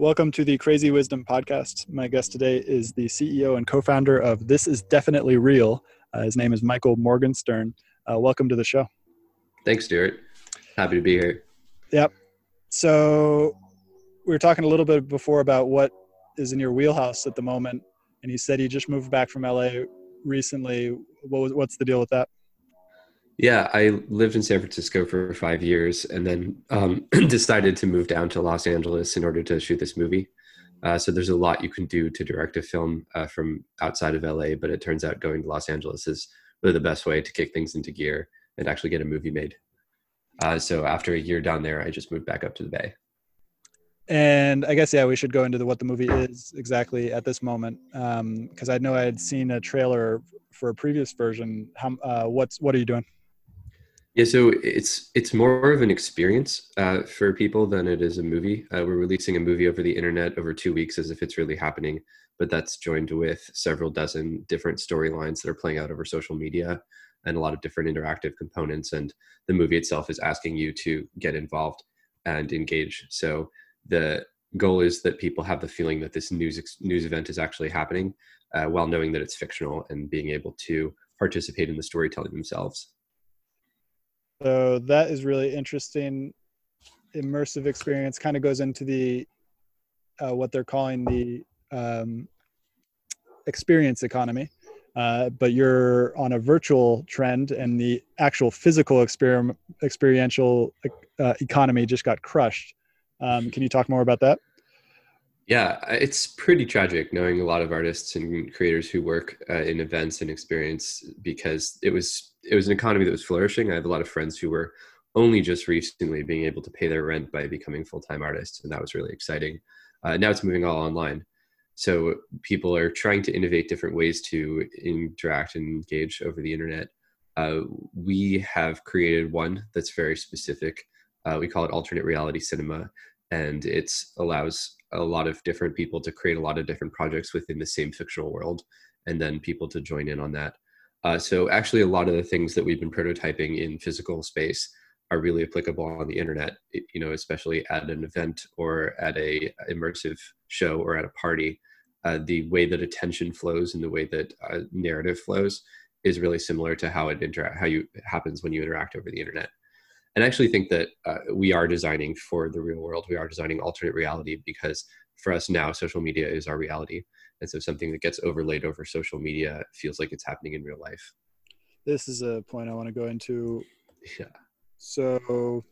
Welcome to the Crazy Wisdom Podcast. My guest today is the CEO and co founder of This Is Definitely Real. Uh, his name is Michael Morgenstern. Uh, welcome to the show. Thanks, Stewart. Happy to be here. Yep. So, we were talking a little bit before about what is in your wheelhouse at the moment. And you said you just moved back from LA recently. What was, what's the deal with that? Yeah, I lived in San Francisco for five years and then um, decided to move down to Los Angeles in order to shoot this movie. Uh, so there's a lot you can do to direct a film uh, from outside of LA, but it turns out going to Los Angeles is really the best way to kick things into gear and actually get a movie made. Uh, so after a year down there, I just moved back up to the Bay. And I guess yeah, we should go into the, what the movie is exactly at this moment, because um, I know I had seen a trailer for a previous version. How, uh, what's what are you doing? Yeah, so it's it's more of an experience uh, for people than it is a movie. Uh, we're releasing a movie over the internet over two weeks as if it's really happening, but that's joined with several dozen different storylines that are playing out over social media and a lot of different interactive components. And the movie itself is asking you to get involved and engage. So the goal is that people have the feeling that this news news event is actually happening, uh, while knowing that it's fictional and being able to participate in the storytelling themselves. So that is really interesting. Immersive experience kind of goes into the uh, what they're calling the um, experience economy. uh, but you're on a virtual trend, and the actual physical exper- experiential uh, economy just got crushed. Um, can you talk more about that? Yeah, it's pretty tragic knowing a lot of artists and creators who work uh, in events and experience because it was it was an economy that was flourishing. I have a lot of friends who were only just recently being able to pay their rent by becoming full time artists, and that was really exciting. Uh, now it's moving all online, so people are trying to innovate different ways to interact and engage over the internet. Uh, we have created one that's very specific. Uh, we call it alternate reality cinema, and it allows a lot of different people to create a lot of different projects within the same fictional world and then people to join in on that. Uh, so actually a lot of the things that we've been prototyping in physical space are really applicable on the internet you know especially at an event or at a immersive show or at a party. Uh, the way that attention flows and the way that uh, narrative flows is really similar to how it interact how you happens when you interact over the internet and I actually think that uh, we are designing for the real world. We are designing alternate reality because for us now, social media is our reality. And so something that gets overlaid over social media feels like it's happening in real life. This is a point I want to go into. Yeah. So,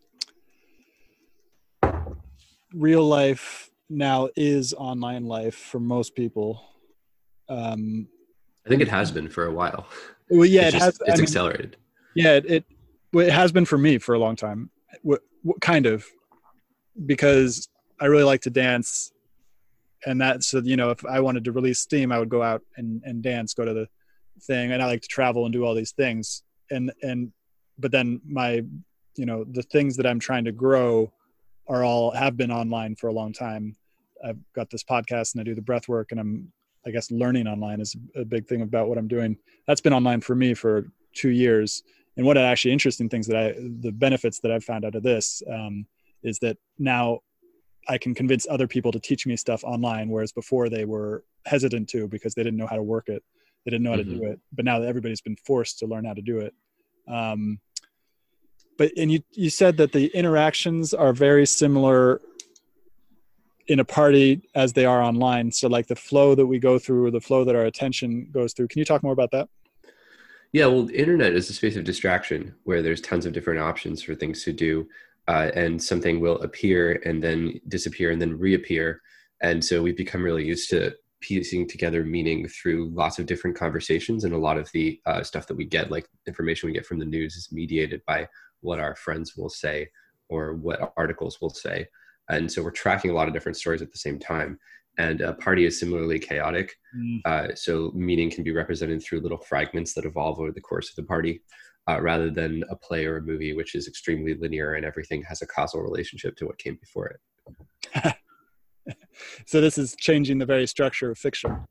real life now is online life for most people. Um, I think it has been for a while. Well, yeah, it's it just, has. It's I mean, accelerated. Yeah, it, it well, it has been for me for a long time. What, what kind of because I really like to dance, and that's so you know if I wanted to release steam, I would go out and and dance, go to the thing, and I like to travel and do all these things, and and but then my you know the things that I'm trying to grow are all have been online for a long time. I've got this podcast and I do the breath work and I'm I guess learning online is a big thing about what I'm doing. That's been online for me for two years and one of the actually interesting things that I, the benefits that I've found out of this um, is that now I can convince other people to teach me stuff online, whereas before they were hesitant to because they didn't know how to work it, they didn't know how mm-hmm. to do mm-hmm. it. But now that everybody's been forced to learn how to do it. Um, but and you you said that the interactions are very similar in a party as they are online. So like the flow that we go through, or the flow that our attention goes through. Can you talk more about that? Yeah, well, the internet is a space of distraction where there's tons of different options for things to do, uh, and something will appear and then disappear and then reappear. And so we've become really used to piecing together meaning through lots of different conversations, and a lot of the uh, stuff that we get, like information we get from the news, is mediated by what our friends will say or what articles will say. And so we're tracking a lot of different stories at the same time and a party is similarly chaotic. Mm. Uh, so meaning can be represented through little fragments that evolve over the course of the party, uh, rather than a play or a movie, which is extremely linear and everything has a causal relationship to what came before it. so this is changing the very structure of fiction.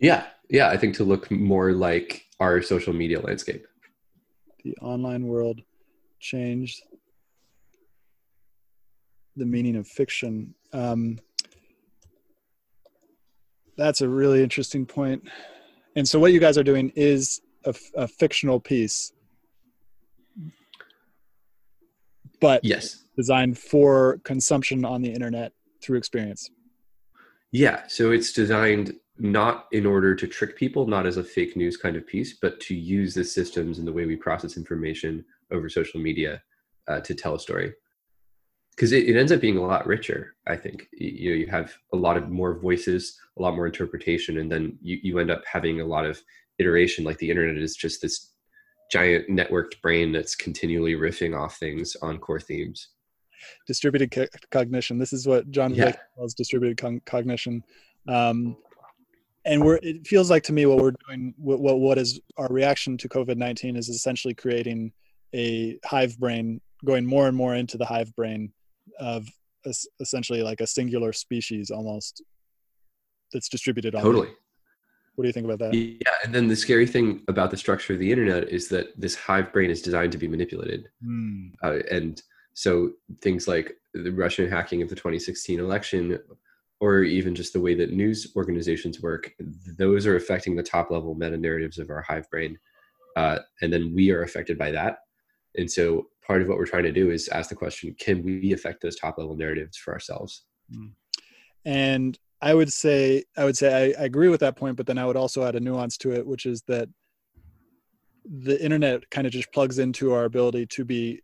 Yeah, yeah, I think to look more like our social media landscape. The online world changed the meaning of fiction. Um, that's a really interesting point. And so, what you guys are doing is a, a fictional piece, but yes, designed for consumption on the internet through experience. Yeah, so it's designed not in order to trick people, not as a fake news kind of piece, but to use the systems and the way we process information over social media uh, to tell a story because it, it, ends up being a lot richer i think. You know you have a lot of more voices a lot more interpretation and then you, you end up having a lot of iteration like the internet is just this giant networked brain that's continually riffing off things on core themes. Distributed co- cognition. This is what john yeah. calls distributed con- cognition. Um, and we're it feels like to me what we're doing what, what what is our reaction to covid-19 is essentially creating a hive brain going more and more into the hive brain of essentially like a singular species almost that's distributed on totally. What do you think about that? Yeah and then the scary thing about the structure of the internet is that this hive brain is designed to be manipulated. Mm. uh, and so things like the russian hacking of the 2016 election or even just the way that news organizations work those are affecting the top level meta narratives of our hive brain. Uh, and then we are affected by that and so part of what we're trying to do is ask the question can we affect those top level narratives for ourselves hmm. and I would say I would say I, I, agree with that point, but then I would also add a nuance to it, which is that the internet kind of just plugs into our ability to be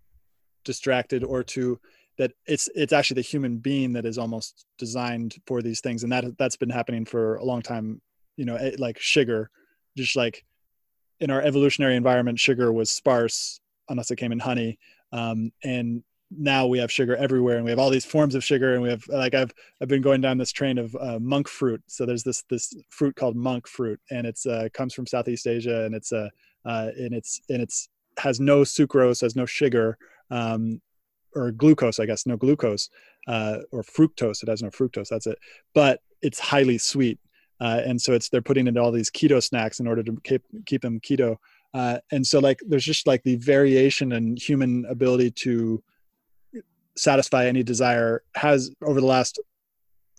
distracted or to that it's it's actually the human being that is almost designed for these things, and that that's been happening for a long time. You know, eh, like sugar, just like in our evolutionary environment, sugar was sparse unless it came in honey, um, and now we have sugar everywhere and we have all these forms of sugar and we have like i've i've been going down this train of uh, monk fruit. So there's this this fruit called monk fruit and it's uh, comes from southeast asia and it's uh, uh and it's and it's has no sucrose has no sugar um or glucose i guess no glucose uh or fructose. It has no fructose that's it. But it's highly sweet uh, and so it's they're putting into all these keto snacks in order to keep keep them keto uh, and so like there's just like the variation in human ability to satisfy any desire has over the last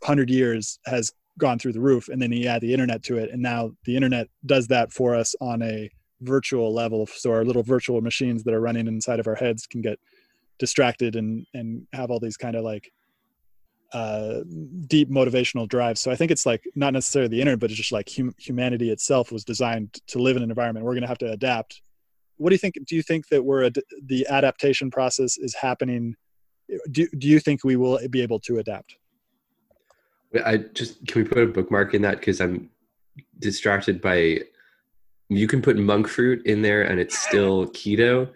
hundred years has gone through the roof and then you add the internet to it and now the internet does that for us on a virtual level so our little virtual machines that are running inside of our heads can get distracted and and have all these kind of like uh deep motivational drives so i think it's like not necessarily the internet but it's just like hum- humanity itself was designed to live in an environment. We're going to have to adapt. What do you think do you think that we're ad- the adaptation process is happening? Do, do you think we will be able to adapt? I just can we put a bookmark in that? Because i'm distracted by you can put monk fruit in there and it's still keto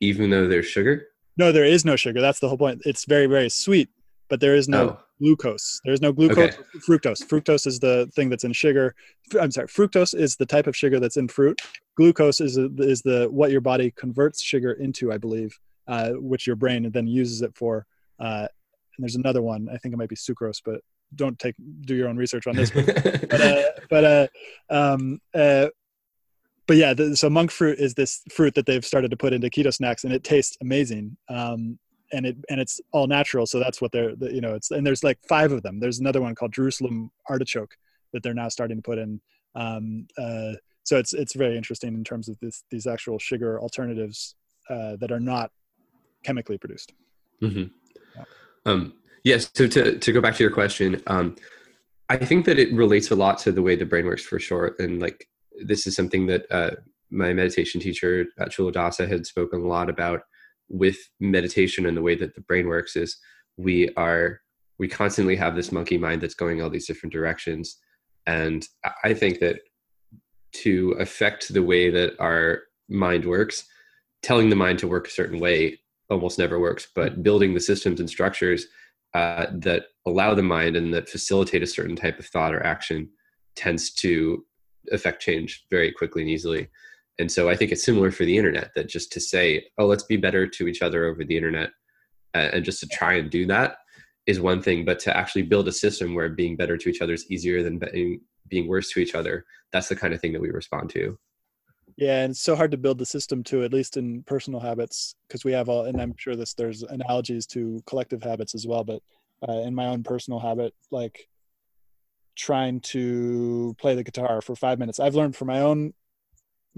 even though there's sugar? No there is no sugar. That's the whole point. It's very very sweet but there is no oh. glucose there's no glucose okay. fructose fructose is the thing that's in sugar i'm sorry fructose is the type of sugar that's in fruit glucose is is the what your body converts sugar into i believe uh, which your brain then uses it for. Uh, and there's another one. I think it might be sucrose, but don't take do your own research on this. but uh, but uh, um, uh, but yeah, the, so monk fruit is this fruit that they've started to put into keto snacks, and it tastes amazing. Um, and it and it's all natural, so that's what they're you know it's and there's like five of them. There's another one called Jerusalem artichoke that they're now starting to put in. Um, uh, so it's it's very interesting in terms of this, these actual sugar alternatives uh, that are not chemically produced. Mm-hmm. Yeah. Um, yes. So to, to go back to your question, um, I think that it relates a lot to the way the brain works for sure. And like, this is something that uh, my meditation teacher, uh, Culadasa, had spoken a lot about with meditation and the way that the brain works is we are, we constantly have this monkey mind that's going all these different directions. And I think that to affect the way that our mind works, telling the mind to work a certain way almost never works, but mm-hmm. building the systems and structures uh, that allow the mind and that facilitate a certain type of thought or action tends to affect change very quickly and easily. And so I think it's similar for the internet that just to say, oh, let's be better to each other over the internet uh, and just to try and do that is one thing, but to actually build a system where being better to each other is easier than being, being worse to each other, that's the kind of thing that we respond to. Yeah, and it's so hard to build the system to, at least in personal habits, because we have all, and I'm sure this there's analogies to collective habits as well. But uh, in my own personal habit, like trying to play the guitar for five minutes, I've learned from my own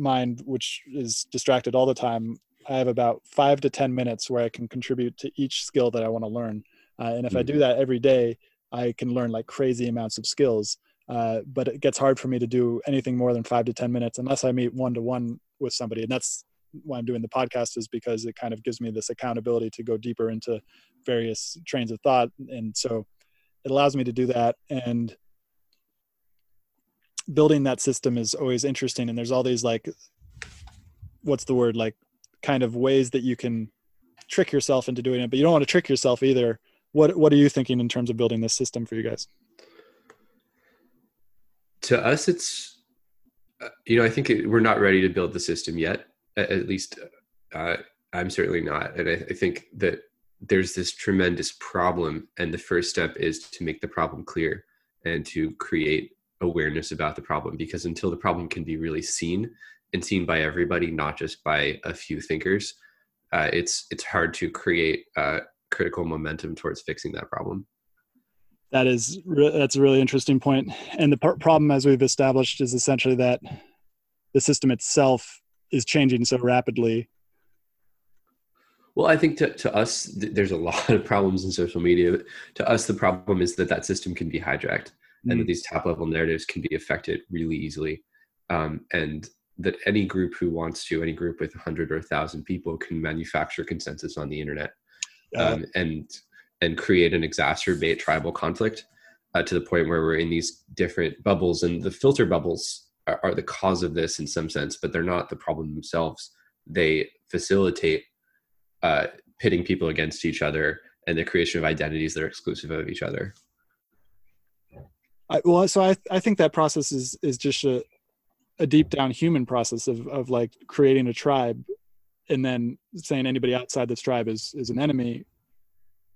mind, which is distracted all the time. I have about five to ten minutes where I can contribute to each skill that I want to learn, uh, and if mm-hmm. I do that every day, I can learn like crazy amounts of skills. Uh, but it gets hard for me to do anything more than five to 10 minutes unless I meet one to one with somebody. And that's why I'm doing the podcast is because it kind of gives me this accountability to go deeper into various trains of thought. And so it allows me to do that. And building that system is always interesting. And there's all these like, what's the word? Like kind of ways that you can trick yourself into doing it, but you don't want to trick yourself either. What, what are you thinking in terms of building this system for you guys? to us, it's uh, you know I think it, we're not ready to build the system yet. At, least uh, I'm certainly not, and I, I think that there's this tremendous problem, and the first step is to make the problem clear and to create awareness about the problem because until the problem can be really seen and seen by everybody not just by a few thinkers uh, it's it's hard to create uh, critical momentum towards fixing that problem. That is that's a really interesting point. And the problem as we've established is essentially that the system itself is changing so rapidly. Well i think to, to us th- there's a lot of problems in social media. To us the problem is that that system can be hijacked mm. and that these top level narratives can be affected really easily um, and that any group who wants to any group with 100 or 1000 people can manufacture consensus on the internet um, and and create and exacerbate tribal conflict uh, to the point where we're in these different bubbles and the filter bubbles are, are the cause of this in some sense but they're not the problem themselves they facilitate uh, pitting people against each other and the creation of identities that are exclusive of each other. I, well, so I I think that process is is just a a deep down human process of of like creating a tribe, and then saying anybody outside this tribe is is an enemy,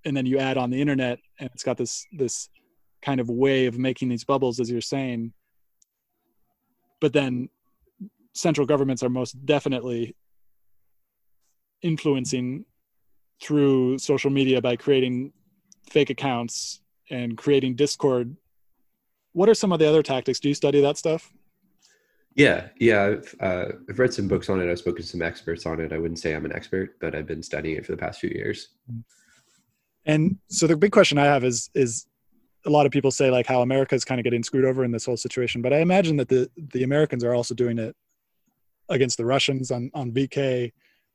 and then you add on the internet, and it's got this this kind of way of making these bubbles, as you're saying. But then, central governments are most definitely influencing through social media by creating fake accounts and creating discord what are some of the other tactics do you study that stuff yeah yeah I've, uh, I've read some books on it i've spoken to some experts on it i wouldn't say i'm an expert but i've been studying it for the past few years and so the big question i have is is a lot of people say like how america is kind of getting screwed over in this whole situation but i imagine that the the americans are also doing it against the russians on on vk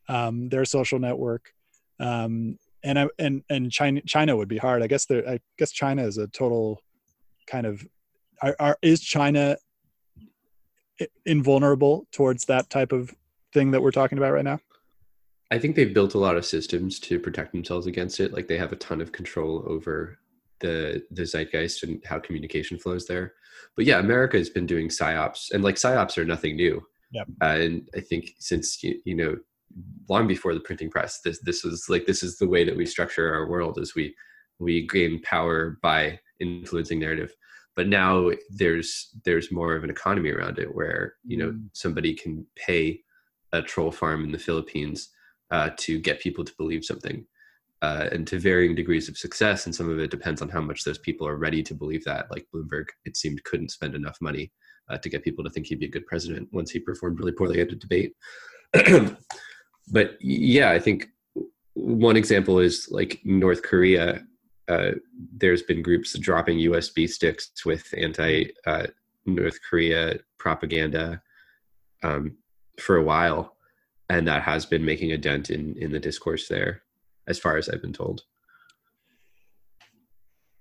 um, their social network um, and I, and and China China would be hard. I guess there. I guess China is a total kind of. Are, are, is China invulnerable towards that type of thing that we're talking about right now? I think they've built a lot of systems to protect themselves against it. Like they have a ton of control over the the zeitgeist and how communication flows there. But yeah, America has been doing psyops, and like psyops are nothing new. Yep. Uh, and I think since you, you know long before the printing press this this was like this is the way that we structure our world as we we gain power by influencing narrative but now there's there's more of an economy around it where you know mm. somebody can pay a troll farm in the philippines uh, to get people to believe something uh, and to varying degrees of success and some of it depends on how much those people are ready to believe that like bloomberg it seemed couldn't spend enough money uh, to get people to think he'd be a good president once he performed really poorly at a debate but yeah, I think one example is like North Korea. Uh, there's been groups dropping USB sticks with anti uh, North Korea propaganda um, for a while, and that has been making a dent in in the discourse there, as far as I've been told.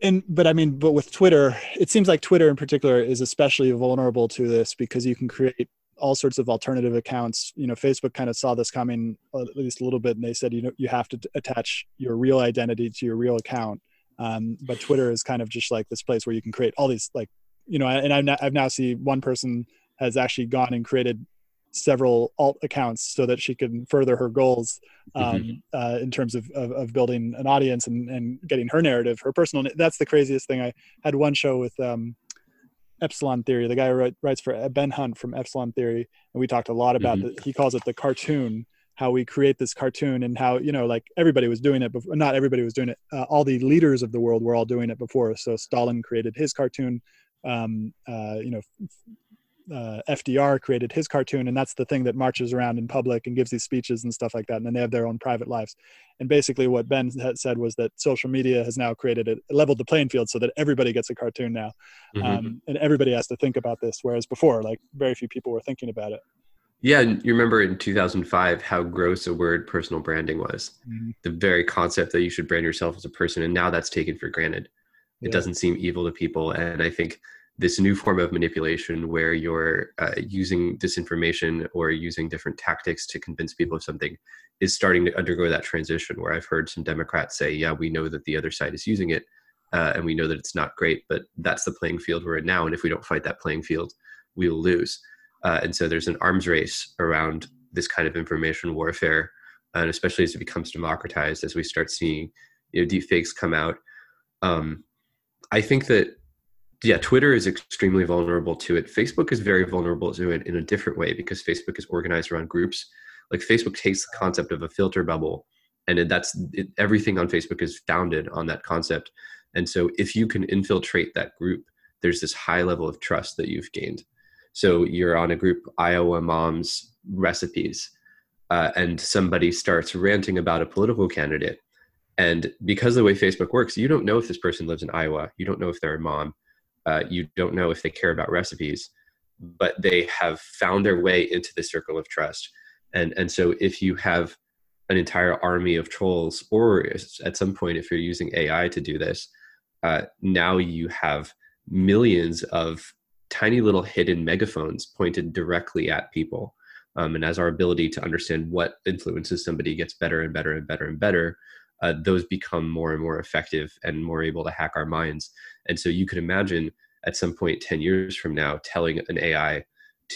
And but I mean, but with Twitter, it seems like Twitter in particular is especially vulnerable to this because you can create all sorts of alternative accounts. You know, Facebook kind of saw this coming at least a little bit, and they said, you know, you have to attach your real identity to your real account. Um, but Twitter is kind of just like this place where you can create all these, like, you know, and I've now, I've now seen one person has actually gone and created several alt accounts so that she can further her goals um, mm-hmm. uh, in terms of, of, of, building an audience and, and getting her narrative, her personal. That's the craziest thing. I had one show with um, Epsilon Theory. The guy who writes for Ben Hunt from Epsilon Theory, and we talked a lot about mm-hmm. the, he calls it the cartoon. How we create this cartoon and how you know, like everybody was doing it, before, not everybody was doing it. Uh, all the leaders of the world were all doing it before. So Stalin created his cartoon. Um, uh, you know, uh, FDR created his cartoon, and that's the thing that marches around in public and gives these speeches and stuff like that. And then they have their own private lives. And basically, what Ben said was that social media has now created a leveled the playing field so that everybody gets a cartoon now, mm-hmm. um, and everybody has to think about this. Whereas before, like very few people were thinking about it. Yeah, and you remember in 2005 how gross a word personal branding was. Mm-hmm. The very concept that you should brand yourself as a person, and now that's taken for granted. It yeah. doesn't seem evil to people, and I think this new form of manipulation where you're uh, using disinformation or using different tactics to convince people of something is starting to undergo that transition where i've heard some democrats say yeah we know that the other side is using it uh, and we know that it's not great but that's the playing field we're in now and if we don't fight that playing field we'll lose uh, and so there's an arms race around this kind of information warfare and especially as it becomes democratized as we start seeing you know deep fakes come out um, i think that yeah, Twitter is extremely vulnerable to it. Facebook is very vulnerable to it in a different way because Facebook is organized around groups. Like Facebook takes the concept of a filter bubble, and that's it, everything on Facebook is founded on that concept. And so, if you can infiltrate that group, there's this high level of trust that you've gained. So you're on a group Iowa moms recipes, uh, and somebody starts ranting about a political candidate. And because of the way Facebook works, you don't know if this person lives in Iowa. You don't know if they're a mom Uh, you don't know if they care about recipes, but they have found their way into the circle of trust. And and so if you have an entire army of trolls, or at some point if you're using AI to do this, uh, now you have millions of tiny little hidden megaphones pointed directly at people. Um, and as our ability to understand what influences somebody gets better and better and better and better, uh, those become more and more effective and more able to hack our minds. And so you could imagine at some point 10 years from now telling an AI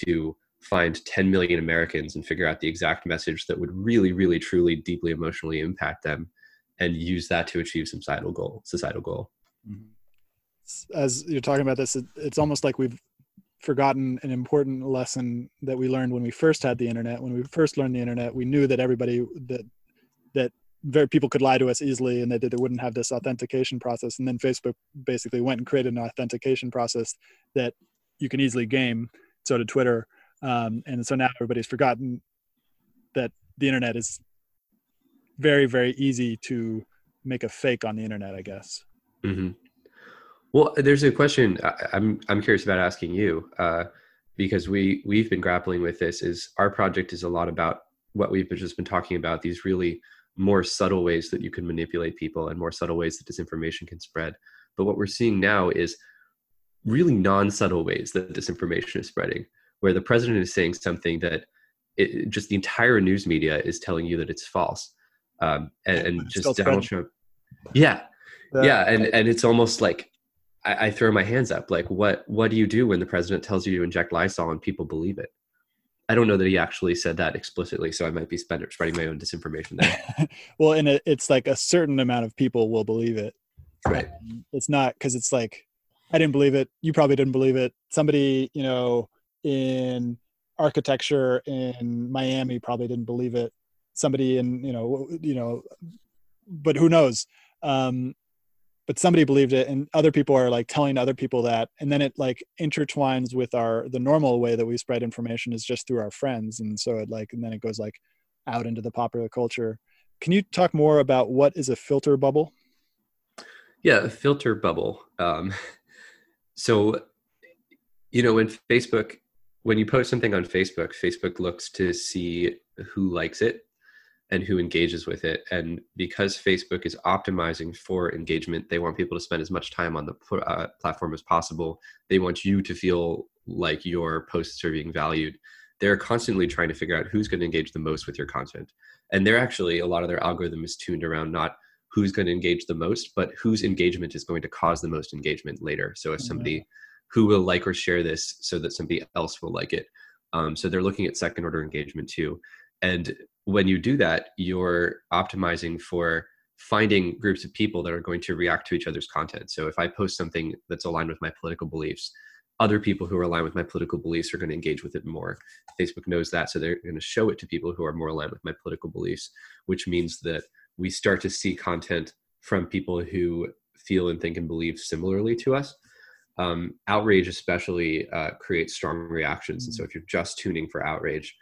to find 10 million Americans and figure out the exact message that would really, really, truly, deeply emotionally impact them and use that to achieve some societal goal. Societal goal. Mm-hmm. As you're talking about this, it's almost like we've forgotten an important lesson that we learned when we first had the internet. When we first learned the internet, we knew that everybody that that very people could lie to us easily and that they wouldn't have this authentication process. And then Facebook basically went and created an authentication process that you can easily game. So did Twitter. Um, and so now everybody's forgotten that the internet is very, very easy to make a fake on the internet, I guess. Mm-hmm. Well, there's a question I, am I'm curious about asking you uh, because we we've been grappling with this. Is our project is a lot about what we've just been talking about these really more subtle ways that you can manipulate people and more subtle ways that disinformation can spread. But what we're seeing now is really non-subtle ways that disinformation is spreading, where the president is saying something that it, just the entire news media is telling you that it's false, um, and, and just Donald Trump. Yeah, yeah, yeah, and and it's almost like I, I throw my hands up. Like, what what do you do when the president tells you to inject Lysol and people believe it? I don't know that he actually said that explicitly, so I might be spreading my own disinformation there. well, and it's like a certain amount of people will believe it. Right. Um, it's not because it's like I didn't believe it. You probably didn't believe it. Somebody, you know, in architecture in Miami probably didn't believe it. Somebody in, you know, you know, but who knows? Um, but somebody believed it and other people are like telling other people that and then it like intertwines with our the normal way that we spread information is just through our friends and so it like and then it goes like out into the popular culture. Can you talk more about what is a filter bubble? Yeah a filter bubble. Um, so you know when facebook when you post something on facebook facebook looks to see who likes it and who engages with it. And because Facebook is optimizing for engagement, they want people to spend as much time on the uh, platform as possible. They want you to feel like your posts are being valued. They're constantly trying to figure out who's going to engage the most with your content. And they're actually, a lot of their algorithm is tuned around not who's going to engage the most, but whose engagement is going to cause the most engagement later. So if mm-hmm. somebody who will like or share this so that somebody else will like it. Um, so they're looking at second order engagement too. And when you do that, you're optimizing for finding groups of people that are going to react to each other's content. So if I post something that's aligned with my political beliefs, other people who are aligned with my political beliefs are going to engage with it more. Facebook knows that, so they're going to show it to people who are more aligned with my political beliefs, which means that we start to see content from people who feel and think and believe similarly to us. Um, outrage, especially, uh, creates strong reactions. And so, if you're just tuning for outrage,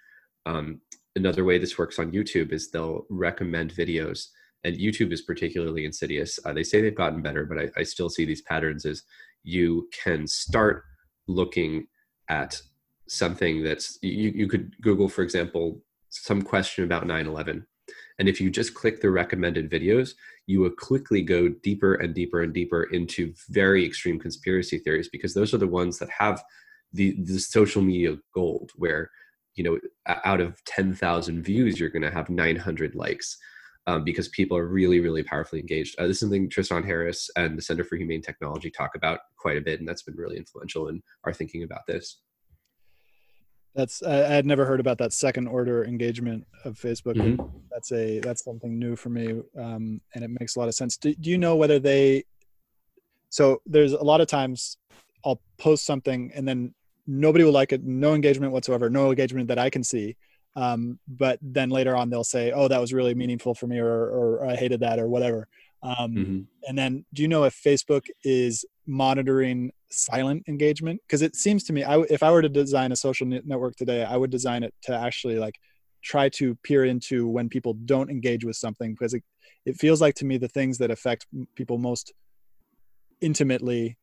um, another way this works on YouTube is they'll recommend videos, and YouTube is particularly insidious. Uh, they say they've gotten better, but I, I still see these patterns as you can start looking at something that's you, you could Google, for example, some question about 9 11. And if you just click the recommended videos, you will quickly go deeper and deeper and deeper into very extreme conspiracy theories because those are the ones that have the, the social media gold, where you know out of 10,000 views you're going to have 900 likes um, because people are really really powerfully engaged. Uh, this is something tristan harris and the center for humane technology talk about quite a bit and that's been really influential in our thinking about this. That's i had never heard about that second order engagement of facebook mm-hmm. that's a that's something new for me um, and it makes a lot of sense. Do, do you know whether they so there's a lot of times i'll post something and then nobody will like it no engagement whatsoever no engagement that i can see. Um, but then later on they'll say oh that was really meaningful for me or, or i hated that or whatever. Um, mm-hmm. and then do you know if facebook is monitoring silent engagement? Because it seems to me I, if i were to design a social network today i would design it to actually like try to peer into when people don't engage with something because it, it feels like to me the things that affect people most intimately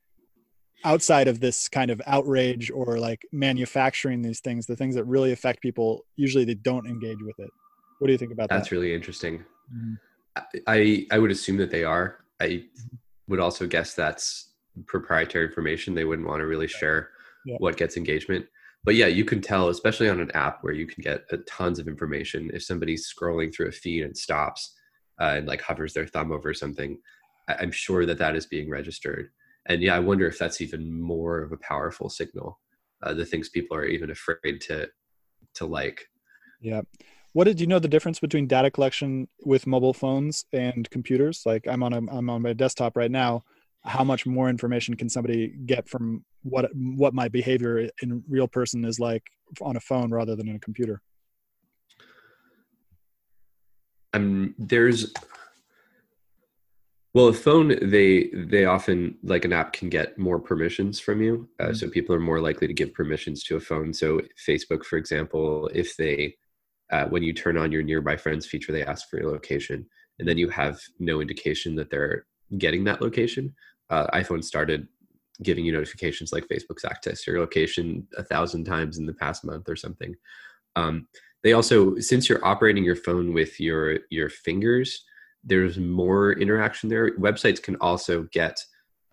outside of this kind of outrage or like manufacturing these things, the things that really affect people, usually they don't engage with it. What do you think about That's that? That's really interesting. Mm-hmm. I I would assume that they are. I would also guess that's proprietary information. They wouldn't want to really share yeah. what gets engagement. But yeah, you can tell, especially on an app where you can get uh, tons of information. If somebody's scrolling through a feed and stops uh, and like hovers their thumb over something, I'm sure that that is being registered. And yeah, I wonder if that's even more of a powerful signal. Uh, the things people are even afraid to to like. Yeah. What did you know the difference between data collection with mobile phones and computers? Like I'm on a I'm on my desktop right now. How much more information can somebody get from what what my behavior in real person is like on a phone rather than in a computer? Um, there's well, a phone they they often like an app can get more permissions from you, uh, mm-hmm. so people are more likely to give permissions to a phone. So Facebook, for example, if they uh, when you turn on your nearby friends feature, they ask for your location, and then you have no indication that they're getting that location. Uh, iPhone started giving you notifications like Facebook's access your location a thousand times in the past month or something. Um, they also, since you're operating your phone with your your fingers, there's more interaction there. Websites can also get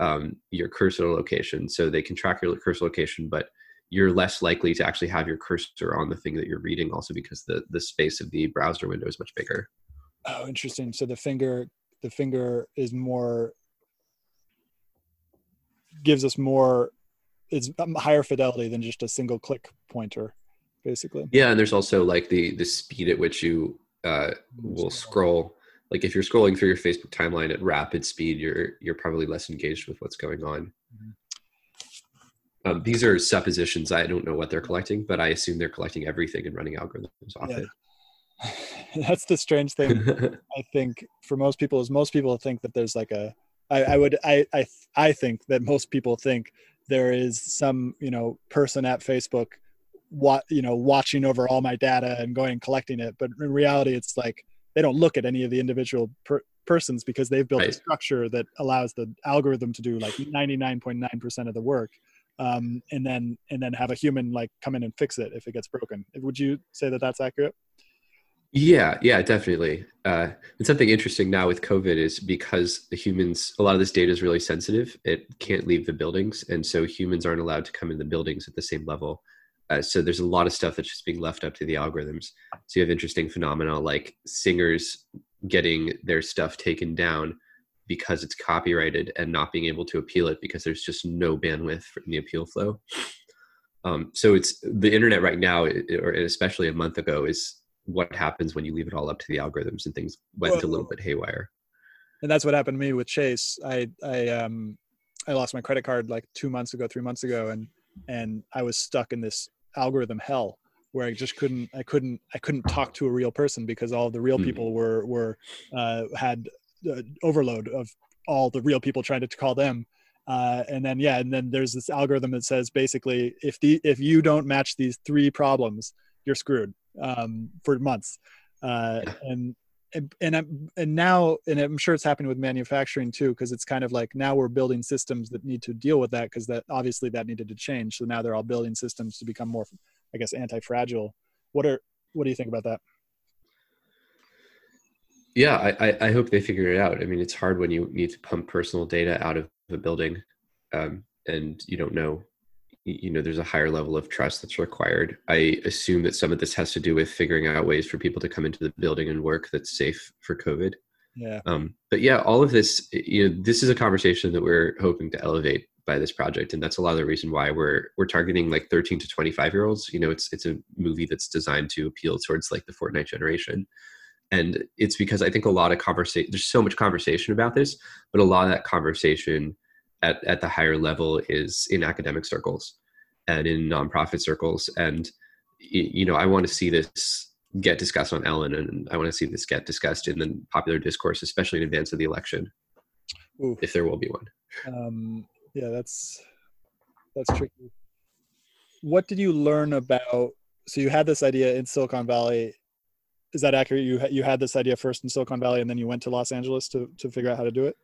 um, your cursor location, so they can track your cursor location, but you're less likely to actually have your cursor on the thing that you're reading, also because the the space of the browser window is much bigger. Oh, interesting. So the finger the finger is more gives us more it's higher fidelity than just a single click pointer basically yeah and there's also like the the speed at which you uh, will scroll like if you're scrolling through your Facebook timeline at rapid speed, you're you're probably less engaged with what's going on. Mm-hmm. Um, these are suppositions. I don't know what they're collecting, but I assume they're collecting everything and running algorithms off yeah. it. That's the strange thing. I think for most people is most people think that there's like a. I, I would I I I think that most people think there is some you know person at Facebook, what you know watching over all my data and going and collecting it, but in reality it's like they don't look at any of the individual per- persons because they've built right. a structure that allows the algorithm to do like 99.9% of the work um, and then and then have a human like come in and fix it if it gets broken. Would you say that that's accurate? Yeah yeah definitely. Uh, and something interesting now with covid is because the humans a lot of this data is really sensitive it can't leave the buildings and so humans aren't allowed to come in the buildings at the same level uh, so there's a lot of stuff that's just being left up to the algorithms. So you have interesting phenomena like singers getting their stuff taken down because it's copyrighted and not being able to appeal it because there's just no bandwidth in the appeal flow. Um, so it's the internet right now, or especially a month ago, is what happens when you leave it all up to the algorithms and things went well, a little bit haywire. And that's what happened to me with Chase. I I um I lost my credit card like two months ago, three months ago, and and I was stuck in this algorithm hell where I just couldn't I couldn't I couldn't talk to a real person because all the real hmm. people were were uh, had uh, overload of all the real people trying to call them uh, and then yeah and then there's this algorithm that says basically if the if you don't match these three problems you're screwed um, for months uh, and and and, and now and i'm sure it's happening with manufacturing too because it's kind of like now we're building systems that need to deal with that because that obviously that needed to change. So now they're all building systems to become more i guess anti-fragile. What are what do you think about that? Yeah i i hope they figure it out. I mean it's hard when you need to pump personal data out of a building um, and you don't know you know there's a higher level of trust that's required. I assume that some of this has to do with figuring out ways for people to come into the building and work that's safe for covid. Yeah. Um, but yeah all of this you know this is a conversation that we're hoping to elevate by this project and that's a lot of the reason why we're we're targeting like 13 to 25 year olds you know it's it's a movie that's designed to appeal towards like the fortnite generation. And it's because i think a lot of conversation there's so much conversation about this but a lot of that conversation at, at the higher level is in academic circles and in nonprofit circles. And you know i want to see this get discussed on ellen and i want to see this get discussed in the popular discourse especially in advance of the election Ooh. if there will be one. Um, yeah that's that's tricky. What did you learn about so you had this idea in silicon valley. Is that accurate? You you had this idea first in silicon valley and then you went to los angeles to to figure out how to do it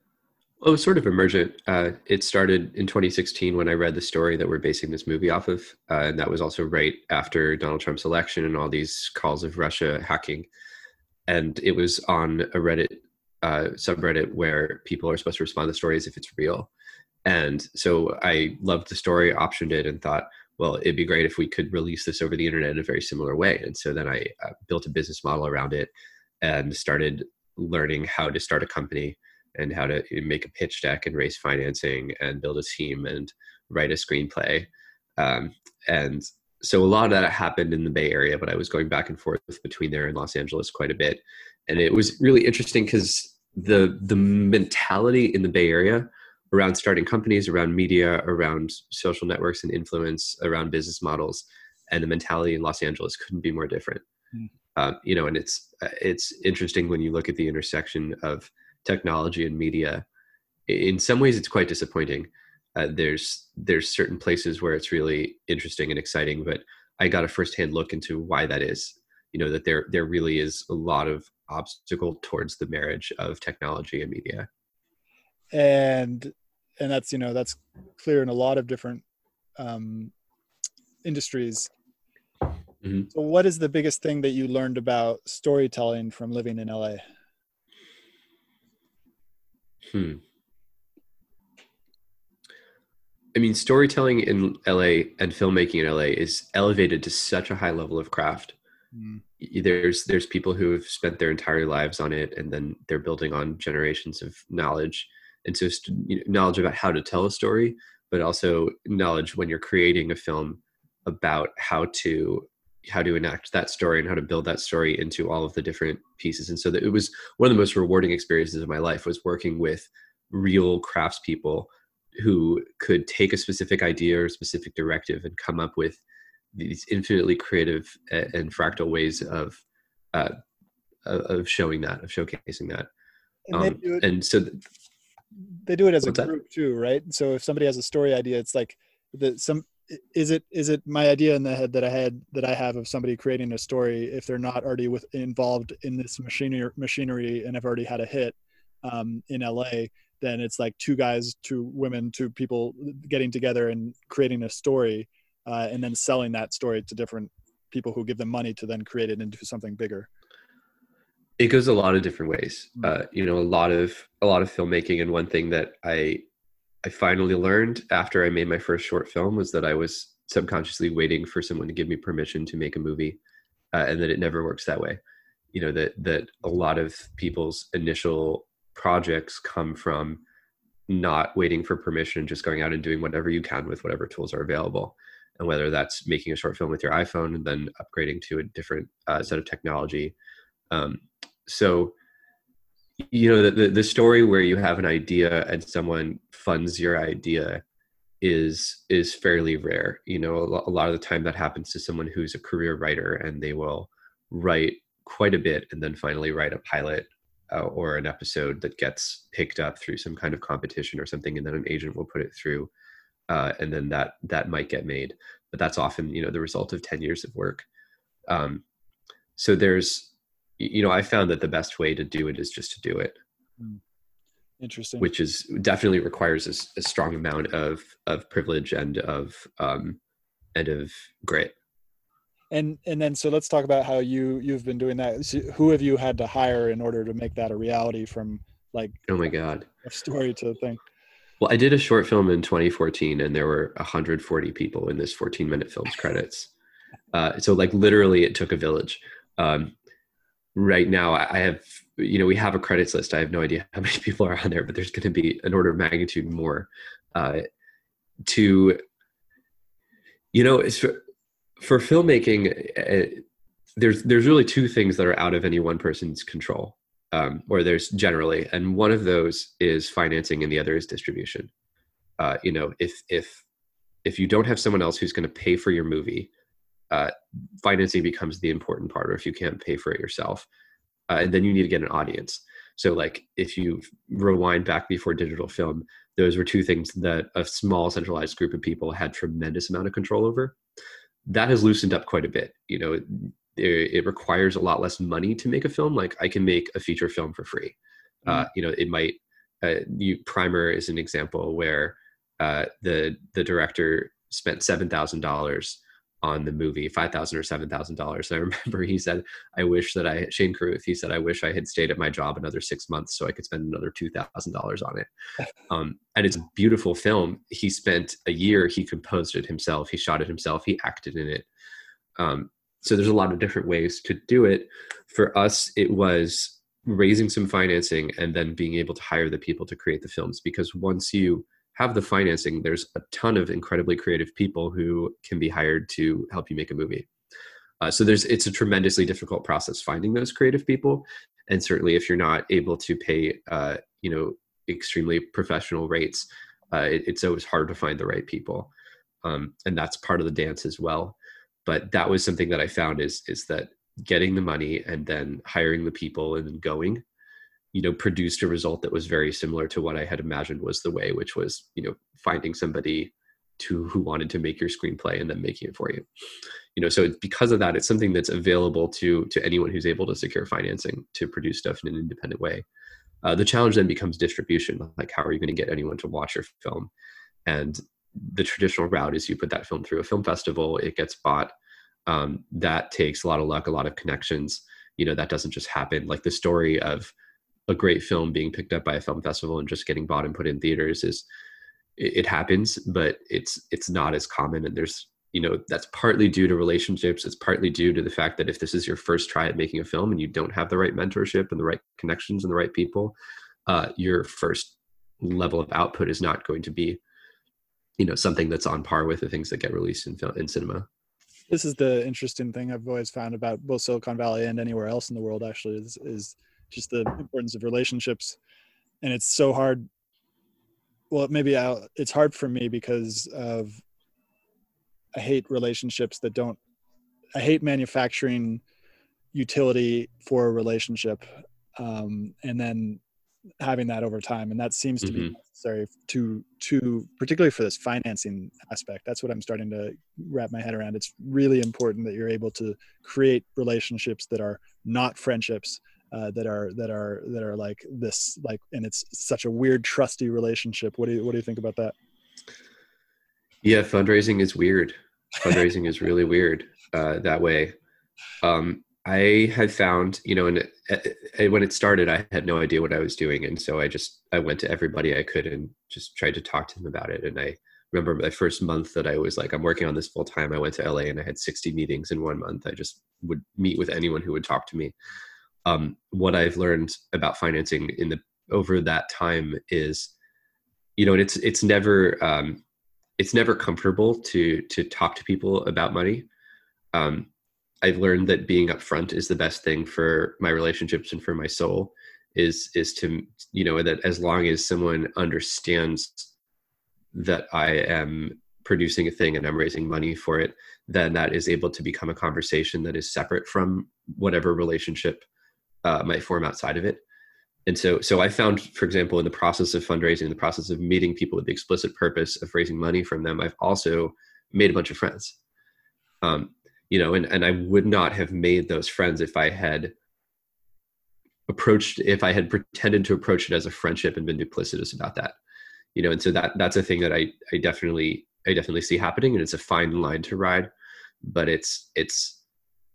Well, it was sort of emergent. Uh, it started in 2016 when I read the story that we're basing this movie off of, uh, and that was also right after Donald Trump's election and all these calls of Russia hacking. And it was on a Reddit uh, subreddit where people are supposed to respond to as if it's real. And so I loved the story, optioned it, and thought, well, it'd be great if we could release this over the internet in a very similar way. And so then I uh, built a business model around it and started learning how to start a company and how to make a pitch deck and raise financing and build a team and write a screenplay. Um, and so a lot of that happened in the Bay Area, but I was going back and forth between there and Los Angeles quite a bit. And it was really interesting because the the mentality in the Bay Area around starting companies, around media, around social networks and influence, around business models, and the mentality in Los Angeles couldn't be more different. Mm. Uh, you know, and it's it's interesting when you look at the intersection of technology and media. In some ways, it's quite disappointing. Uh, there's there's certain places where it's really interesting and exciting, but I got a firsthand look into why that is. You know that there there really is a lot of obstacle towards the marriage of technology and media. And and that's you know that's clear in a lot of different um, industries. Mm-hmm. So, what is the biggest thing that you learned about storytelling from living in LA? Hmm. I mean, storytelling in LA and filmmaking in LA is elevated to such a high level of craft. Mm. There's there's people who have spent their entire lives on it, and then they're building on generations of knowledge, and so you know, knowledge about how to tell a story, but also knowledge when you're creating a film about how to how to enact that story and how to build that story into all of the different pieces. And so that it was one of the most rewarding experiences of my life was working with real craftspeople who could take a specific idea or specific directive and come up with these infinitely creative and fractal ways of uh, of showing that of showcasing that. And, um, it, and so th- they do it as a group that? too right? So if somebody has a story idea it's like the some is it is it my idea in the head that I had that I have of somebody creating a story if they're not already with involved in this machinery machinery and have already had a hit um, in LA then it's like two guys two women two people getting together and creating a story uh, and then selling that story to different people who give them money to then create it into something bigger it goes a lot of different ways hmm. uh, you know a lot of a lot of filmmaking and one thing that i I finally learned after I made my first short film was that I was subconsciously waiting for someone to give me permission to make a movie, uh, and that it never works that way. You know that that a lot of people's initial projects come from not waiting for permission, just going out and doing whatever you can with whatever tools are available, and whether that's making a short film with your iPhone and then upgrading to a different uh, set of technology. Um, so you know the, the story where you have an idea and someone funds your idea is is fairly rare. You know a, a lot of the time that happens to someone who's a career writer and they will write quite a bit and then finally write a pilot uh, or an episode that gets picked up through some kind of competition or something and then an agent will put it through uh, and then that that might get made. But that's often you know the result of 10 years of work. Um, so there's you know i found that the best way to do it is just to do it. Hmm. interesting. Which is definitely requires a, a, strong amount of of privilege and of um and of grit. And and then so let's talk about how you you've been doing that. So who have you had to hire in order to make that a reality from like oh my god. a story to thing? Well i did a short film in 2014 and there were 140 people in this 14 minute film's credits. Uh, so like literally it took a village. Um, right now i have you know we have a credits list. I have no idea how many people are on there but there's going to be an order of magnitude more uh, to you know for, for filmmaking uh, there's there's really two things that are out of any one person's control um, or there's generally and one of those is financing and the other is distribution. Uh, you know if if if you don't have someone else who's going to pay for your movie uh, financing becomes the important part or if you can't pay for it yourself uh, and then you need to get an audience. So like if you rewind back before digital film those were two things that a small centralized group of people had tremendous amount of control over. That has loosened up quite a bit you know it, it requires a lot less money to make a film. Like i can make a feature film for free. Uh, mm-hmm. you know it might uh, you primer is an example where uh, the the director spent seven thousand dollars on the movie, five thousand or seven thousand dollars. I remember he said, "I wish that I Shane Carruth." He said, "I wish I had stayed at my job another six months so I could spend another two thousand dollars on it." Um, and it's a beautiful film. He spent a year. He composed it himself. He shot it himself. He acted in it. Um, so there's a lot of different ways to do it. For us, it was raising some financing and then being able to hire the people to create the films because once you have the financing, there's a ton of incredibly creative people who can be hired to help you make a movie. Uh, so there's it's a tremendously difficult process finding those creative people, and certainly if you're not able to pay, uh, you know, extremely professional rates, uh, it, it's always hard to find the right people, um, and that's part of the dance as well. But that was something that I found is is that getting the money and then hiring the people and then going you know produced a result that was very similar to what i had imagined was the way which was you know finding somebody to who wanted to make your screenplay and then making it for you. You know so because of that it's something that's available to to anyone who's able to secure financing to produce stuff in an independent way. Uh, the challenge then becomes distribution like how are you going to get anyone to watch your film? And the traditional route is you put that film through a film festival it gets bought um, that takes a lot of luck a lot of connections. You know that doesn't just happen. Like the story of a great film being picked up by a film festival and just getting bought and put in theaters is it, it happens but it's it's not as common. And there's you know that's partly due to relationships. It's partly due to the fact that if this is your first try at making a film and you don't have the right mentorship and the right connections and the right people uh, your first level of output is not going to be you know something that's on par with the things that get released in film in cinema. This is the interesting thing i've always found about both silicon valley and anywhere else in the world actually is, is just the importance of relationships. And it's so hard well maybe I'll, it's hard for me because of i hate relationships that don't i hate manufacturing utility for a relationship um, and then having that over time. And that seems to mm-hmm. be necessary to to particularly for this financing aspect. That's what i'm starting to wrap my head around. It's really important that you're able to create relationships that are not friendships uh, that are that are that are like this like and it's such a weird trusty relationship. What do you what do you think about that? Yeah fundraising is weird. Fundraising is really weird uh, that way. Um, i had found you know and when it started i had no idea what i was doing and so i just i went to everybody i could and just tried to talk to them about it and i remember my first month that i was like i'm working on this full time i went to la and i had 60 meetings in one month. I just would meet with anyone who would talk to me um, what I've learned about financing in the over that time is, you know, it's it's never um, it's never comfortable to to talk to people about money. Um, I've learned that being upfront is the best thing for my relationships and for my soul. Is is to you know that as long as someone understands that I am producing a thing and I'm raising money for it, then that is able to become a conversation that is separate from whatever relationship uh, might form outside of it. And so, so I found, for example, in the process of fundraising, in the process of meeting people with the explicit purpose of raising money from them, I've also made a bunch of friends. Um, you know, and, and I would not have made those friends if I had approached, if I had pretended to approach it as a friendship and been duplicitous about that. You know, and so that that's a thing that I I definitely I definitely see happening, and it's a fine line to ride, but it's it's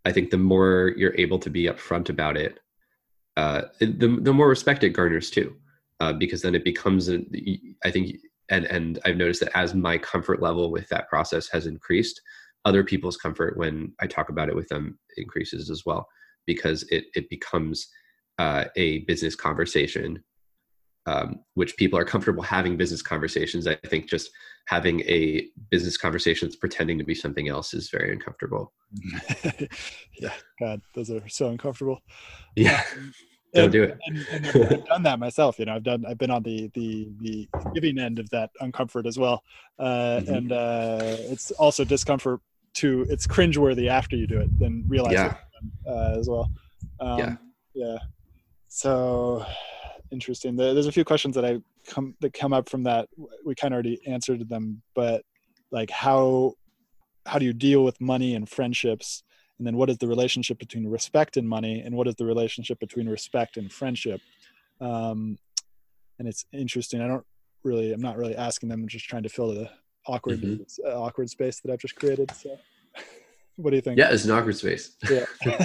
I think the more you're able to be upfront about it, uh, the the more respect it garners too, uh, because then it becomes a, I think and and I've noticed that as my comfort level with that process has increased, other people's comfort when I talk about it with them increases as well because it it becomes uh, a business conversation, um, which people are comfortable having business conversations. I think just having a business conversation that's pretending to be something else is very uncomfortable. yeah, God, those are so uncomfortable. Yeah. Don't and, do it. and, and I've done that myself. You know, I've done. I've been on the the the giving end of that uncomfort as well, uh, mm-hmm. and uh, it's also discomfort to. It's cringeworthy after you do it, then realize yeah. it uh, as well. Um, yeah. Yeah. So interesting. There's a few questions that I come that come up from that. We kind of already answered them, but like how how do you deal with money and friendships? And then what is the relationship between respect and money? And what is the relationship between respect and friendship? Um, and it's interesting. I don't really, I'm not really asking them. I'm just trying to fill the awkward, Mhm. uh, awkward space that I've just created. So, what do you think? Yeah, it's an awkward space. Yeah.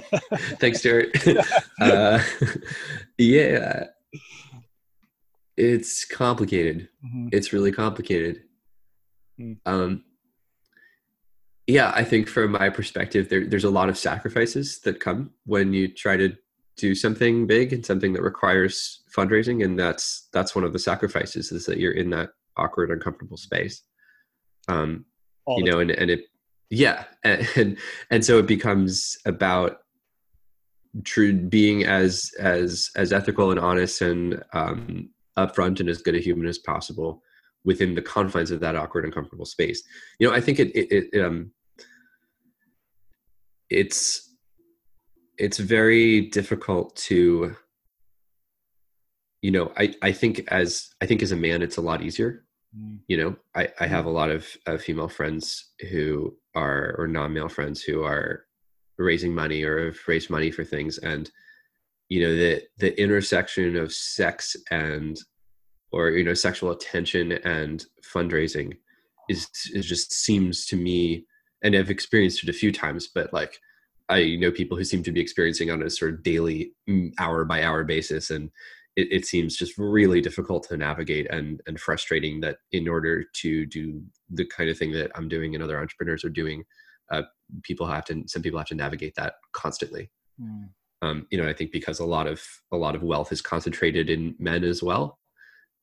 Thanks, Stewart. uh, yeah, it's complicated. Mhm. It's really complicated. Hmm. Um, yeah, I think from my perspective, there, there's a lot of sacrifices that come when you try to do something big and something that requires fundraising, and that's that's one of the sacrifices is that you're in that awkward, uncomfortable space. Um, All you know and, and it yeah and and so it becomes about true being as as as ethical and honest and um upfront and as good a human as possible within the confines of that awkward uncomfortable space. You know i think it it, it um it's it's very difficult to you know i i think as i think as a man it's a lot easier. Mm. you know i i have a lot of of female friends who are or non-male friends who are raising money or have raised money for things. And you know the the intersection of sex and or you know sexual attention and fundraising is is just seems to me and i've experienced it a few times but like i know people who seem to be experiencing on a sort of daily mm, hour by hour basis. And it, it seems just really difficult to navigate and and frustrating that in order to do the kind of thing that i'm doing and other entrepreneurs are doing uh, people have to some people have to navigate that constantly Mm. um, you know i think because a lot of a lot of wealth is concentrated in men as well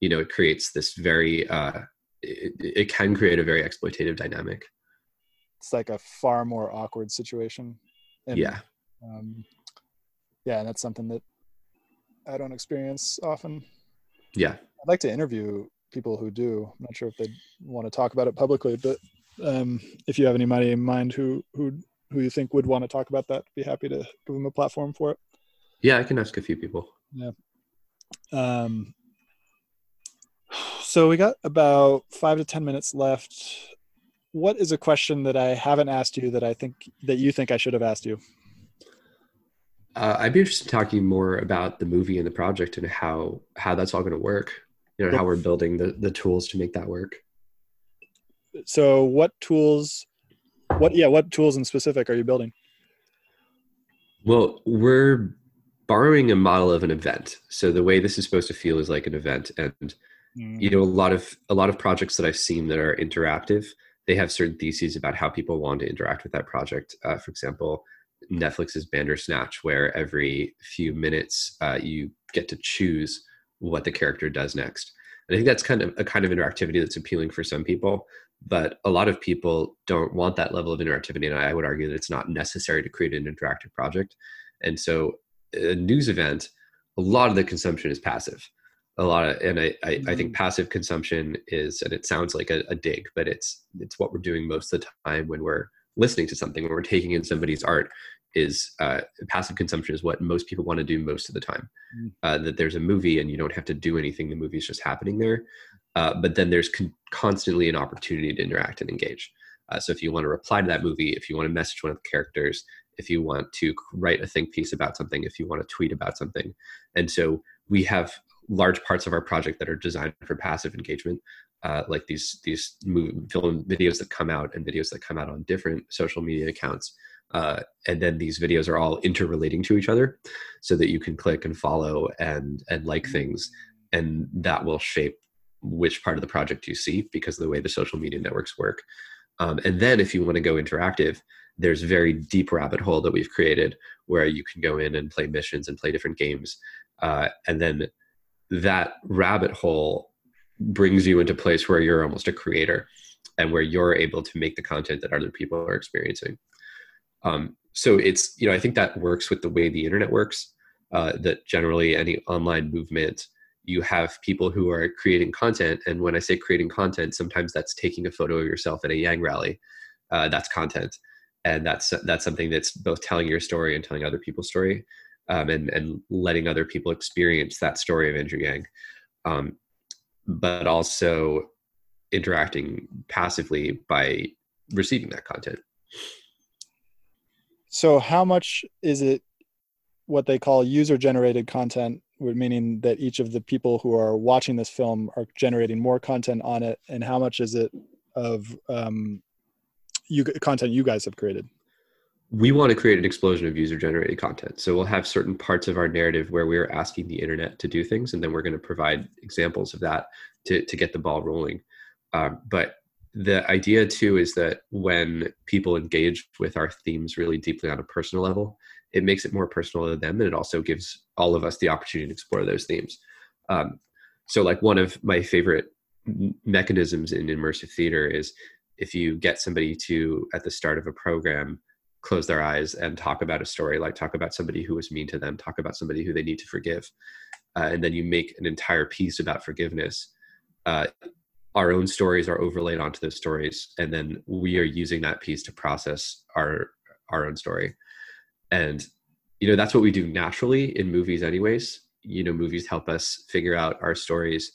you know it creates this very uh, it, it can create a very exploitative dynamic It's like a far more awkward situation. And, yeah Um, yeah, and that's something that I don't experience often. yeah I'd like to interview people who do. I'm not sure if they want to talk about it publicly, but um, if you have anybody in mind who who who you think would want to talk about that, be happy to give them a platform for it. yeah i can ask a few people Yeah. Um, so we got about five to ten minutes left. What is a question that I haven't asked you that I think that you think I should have asked you? uh, i'd be interested in talking more about the movie and the project and how how that's all going to work you know how we're building the the tools to make that work So, what tools? What yeah? What tools in specific are you building? Well, we're borrowing a model of an event. So the way this is supposed to feel is like an event. And you know, a lot of a lot of projects that I've seen that are interactive, they have certain theses about how people want to interact with that project. Uh, for example, Netflix's Bandersnatch, where every few minutes uh, you get to choose what the character does next. And I think that's kind of a kind of interactivity that's appealing for some people, but a lot of people don't want that level of interactivity. And I would argue that it's not necessary to create an interactive project. And so, a news event, a lot of the consumption is passive. A lot of, and I, I, I think passive consumption is, and it sounds like a, a dig, but it's it's what we're doing most of the time when we're listening to something, when we're taking in somebody's art. Is uh, passive consumption is what most people want to do most of the time. Mm. Uh, that there's a movie and you don't have to do anything; the movie's just happening there. Uh, but then there's con- constantly an opportunity to interact and engage. Uh, so if you want to reply to that movie, if you want to message one of the characters, if you want to write a think piece about something, if you want to tweet about something, and so we have large parts of our project that are designed for passive engagement, uh, like these these movie, film videos that come out and videos that come out on different social media accounts. Uh, and then these videos are all interrelating to each other, so that you can click and follow and and like things, and that will shape which part of the project you see because of the way the social media networks work. Um, and then if you want to go interactive, there's very deep rabbit hole that we've created where you can go in and play missions and play different games. Uh, and then that rabbit hole brings you into a place where you're almost a creator and where you're able to make the content that other people are experiencing. Um, so it's, you know, I think that works with the way the internet works, uh, that generally any online movement, you have people who are creating content. And when I say creating content, sometimes that's taking a photo of yourself at a Yang rally. Uh, that's content. And that's, that's something that's both telling your story and telling other people's story um, and, and letting other people experience that story of Andrew Yang. Um, but also interacting passively by receiving that content. So, how much is it what they call user generated content meaning that each of the people who are watching this film are generating more content on it, and how much is it of um, you content you guys have created? we want to create an explosion of user generated content. So we'll have certain parts of our narrative where we're asking the internet to do things, and then we're going to provide examples of that to, to get the ball rolling. Um, but the idea too is that when people engage with our themes really deeply on a personal level, it makes it more personal to them, and it also gives all of us the opportunity to explore those themes. Um, so, like one of my favorite mechanisms in immersive theater is if you get somebody to at the start of a program close their eyes and talk about a story like talk about somebody who was mean to them talk about somebody who they need to forgive uh, and then you make an entire piece about forgiveness uh, our own stories are overlaid onto those stories and then we are using that piece to process our our own story and you know that's what we do naturally in movies anyways you know movies help us figure out our stories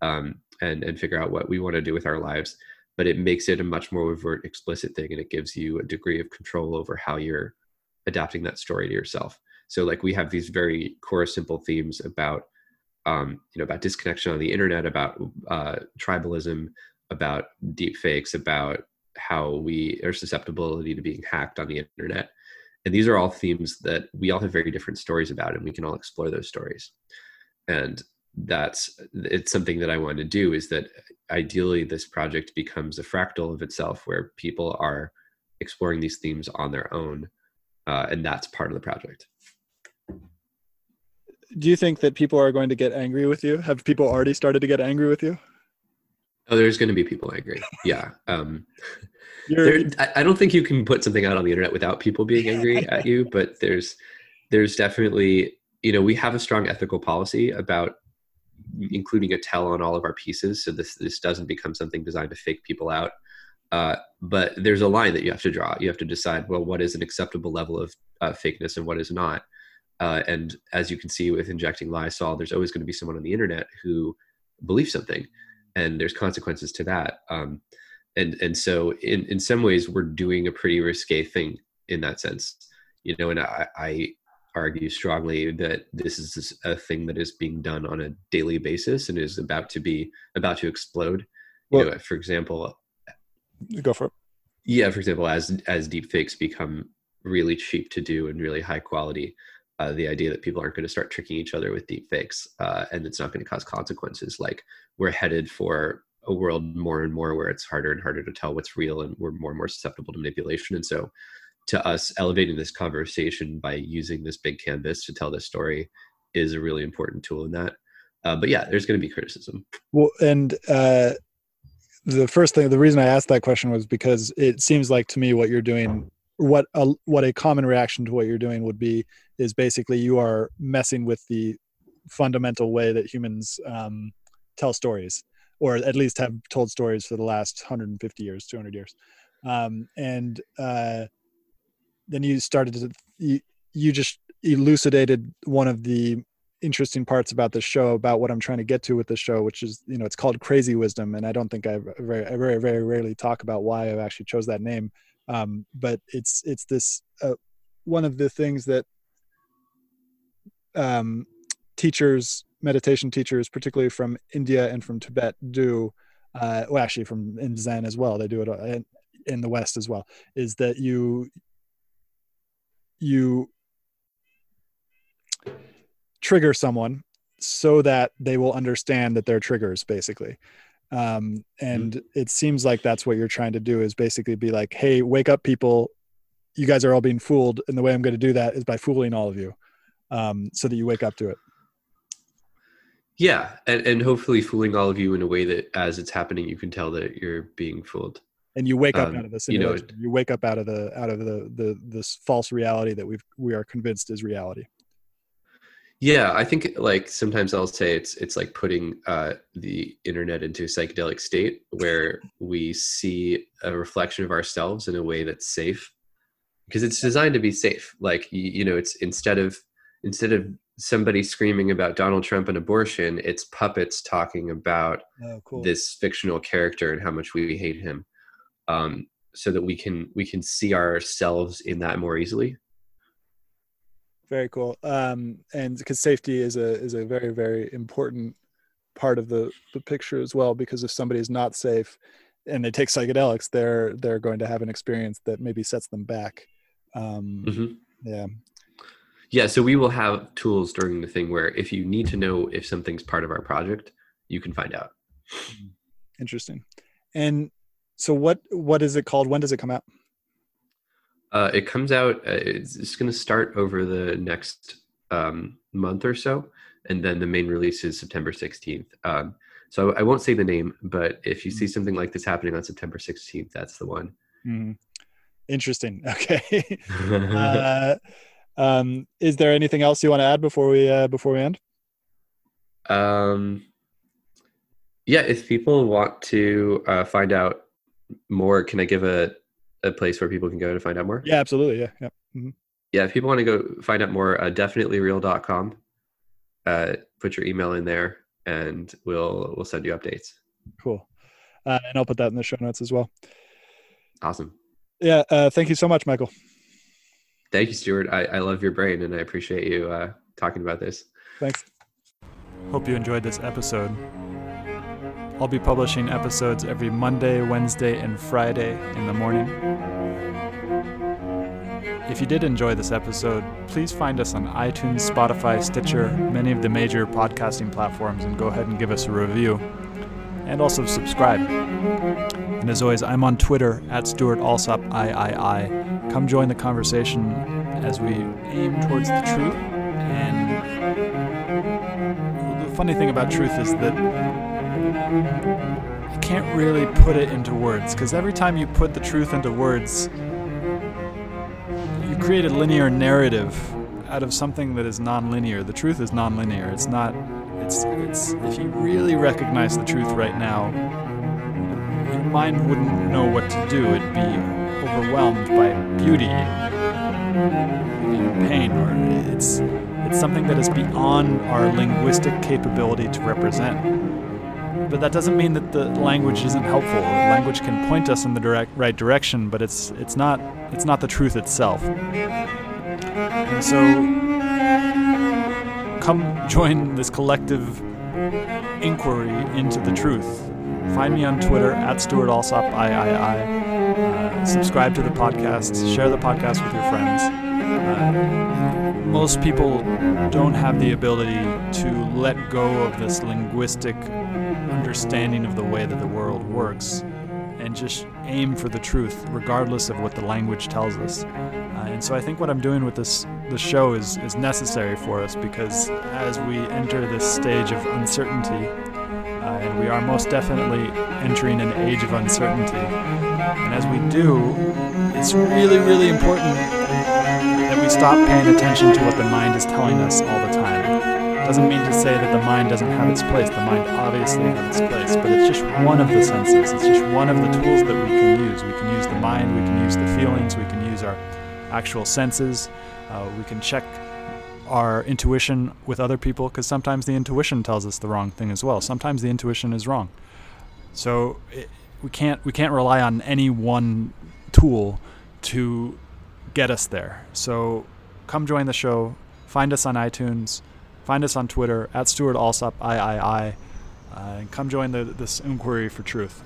um, and and figure out what we want to do with our lives but it makes it a much more overt, explicit thing, and it gives you a degree of control over how you're adapting that story to yourself. So, like, we have these very core, simple themes about, um, you know, about disconnection on the internet, about uh, tribalism, about deep fakes, about how we are susceptibility to being hacked on the internet. And these are all themes that we all have very different stories about, and we can all explore those stories. And that's it's something that I want to do is that ideally this project becomes a fractal of itself where people are exploring these themes on their own uh, and that's part of the project. Do you think that people are going to get angry with you? Have people already started to get angry with you? Oh there's going to be people angry. Yeah um, there, I don't think you can put something out on the internet without people being angry at you but there's there's definitely you know we have a strong ethical policy about including a tell on all of our pieces. So this this doesn't become something designed to fake people out. Uh, but there's a line that you have to draw. You have to decide well what is an acceptable level of uh, fakeness and what is not. Uh, and as you can see with injecting lysol there's always going to be someone on the internet who believes something and there's consequences to that. Um, and and so in in some ways we're doing a pretty risque thing in that sense you know and i i argue strongly that this is a thing that is being done on a daily basis and is about to be about to explode. Well, you know, for example, go for it. Yeah, for example, as as deepfakes become really cheap to do and really high quality, uh, the idea that people aren't going to start tricking each other with deepfakes uh, and it's not going to cause consequences. Like we're headed for a world more and more where it's harder and harder to tell what's real and we're more and more susceptible to manipulation. And so to us elevating this conversation by using this big canvas to tell this story is a really important tool in that. Uh, but yeah there's going to be criticism. Well and uh, the first thing the reason i asked that question was because it seems like to me what you're doing what a, what a common reaction to what you're doing would be is basically you are messing with the fundamental way that humans um, tell stories or at least have told stories for the last 150 years 200 years. Um, and uh, then you started to you, you just elucidated one of the interesting parts about the show about what i'm trying to get to with the show which is you know it's called crazy wisdom and i don't think i very very very rarely talk about why i actually chose that name. Um, but it's it's this uh, one of the things that um, teachers meditation teachers particularly from india and from tibet do uh, well actually from in zen as well they do it uh, in the west as well is that you you trigger someone so that they will understand that they're triggers basically. Um, and mm-hmm. it seems like that's what you're trying to do is basically be like hey wake up people. You guys are all being fooled and the way i'm going to do that is by fooling all of you um, so that you wake up to it yeah and, and hopefully fooling all of you in a way that as it's happening you can tell that you're being fooled and you wake up um, out of the simulation. You, know, you wake up out of the out of the the this false reality that we've we are convinced is reality. Yeah, I think like sometimes I'll say it's it's like putting uh, the internet into a psychedelic state where we see a reflection of ourselves in a way that's safe because it's designed to be safe. Like you, you know, it's instead of instead of somebody screaming about Donald Trump and abortion, it's puppets talking about oh, cool. this fictional character and how much we hate him um, so that we can we can see ourselves in that more easily Very cool. Um, and because safety is a is a very very important part of the the picture as well. Because if somebody is not safe and they take psychedelics, they're they're going to have an experience that maybe sets them back. Um, Mhm. Yeah. Yeah, so we will have tools during the thing where if you need to know if something's part of our project, you can find out. Interesting. And so what what is it called? When does it come out? Uh, it comes out. Uh, it's, it's going to start over the next um, month or so, and then the main release is September sixteenth. Um, so I won't say the name, but if you see something like this happening on September sixteenth, that's the one. Mhm. Interesting. Okay. uh, um, is there anything else you want to add before we uh, before we end? um, yeah, if people want to uh, find out more, can I give a a place where people can go to find out more? Yeah, absolutely. Yeah, yeah. Mhm. yeah if people want to go find out more uh, definitelyreal.com uh, put your email in there and we'll we'll send you updates Cool. Uh, and I'll put that in the show notes as well. awesome Yeah. Uh, thank you so much, Michael. Thank you stewart i, I love your brain and i appreciate you uh, talking about this Thanks. Hope you enjoyed this episode. I'll be publishing episodes every Monday, Wednesday, and Friday in the morning. If you did enjoy this episode, please find us on iTunes, Spotify, Stitcher, many of the major podcasting platforms, and go ahead and give us a review. And also subscribe. And as always, I'm on Twitter at Stewart Alsop III. Come join the conversation as we aim towards the truth. And the funny thing about truth is that you can't really put it into words because every time you put the truth into words, you create a linear narrative out of something that is non-linear. The truth is non-linear. It's not. It's. It's. If you really recognize the truth right now, your mind wouldn't know what to do. It'd be overwhelmed by beauty, and pain, or it's. It's something that is beyond our linguistic capability to represent but that doesn't mean that the language isn't helpful. Language can point us in the direct right direction, but it's it's not it's not the truth itself. And so come join this collective inquiry into the truth. Find me on Twitter at Stewart Alsop III. Subscribe to the podcast. Share the podcast with your friends. Uh, most people don't have the ability to let go of this linguistic understanding of the way that the world works and just aim for the truth regardless of what the language tells us. Uh, and so I think what I'm doing with this the show is is necessary for us because as we enter this stage of uncertainty uh, and we are most definitely entering an age of uncertainty. And as we do, it's really, really important that we stop paying attention to what the mind is telling us all the time. It Doesn't mean to say that the mind doesn't have its place. The mind obviously has its place, but it's just one of the senses. It's just one of the tools that we can use. We can use the mind, we can use the feelings, we can use our actual senses. Uh, we can check our intuition with other people because sometimes the intuition tells us the wrong thing as well. Sometimes the intuition is wrong. So we can't we can't rely on any one tool to get us there. So come join the show. Find us on iTunes. Find us on Twitter at Stewart Alsop III. Uh, and come join the, this inquiry for truth.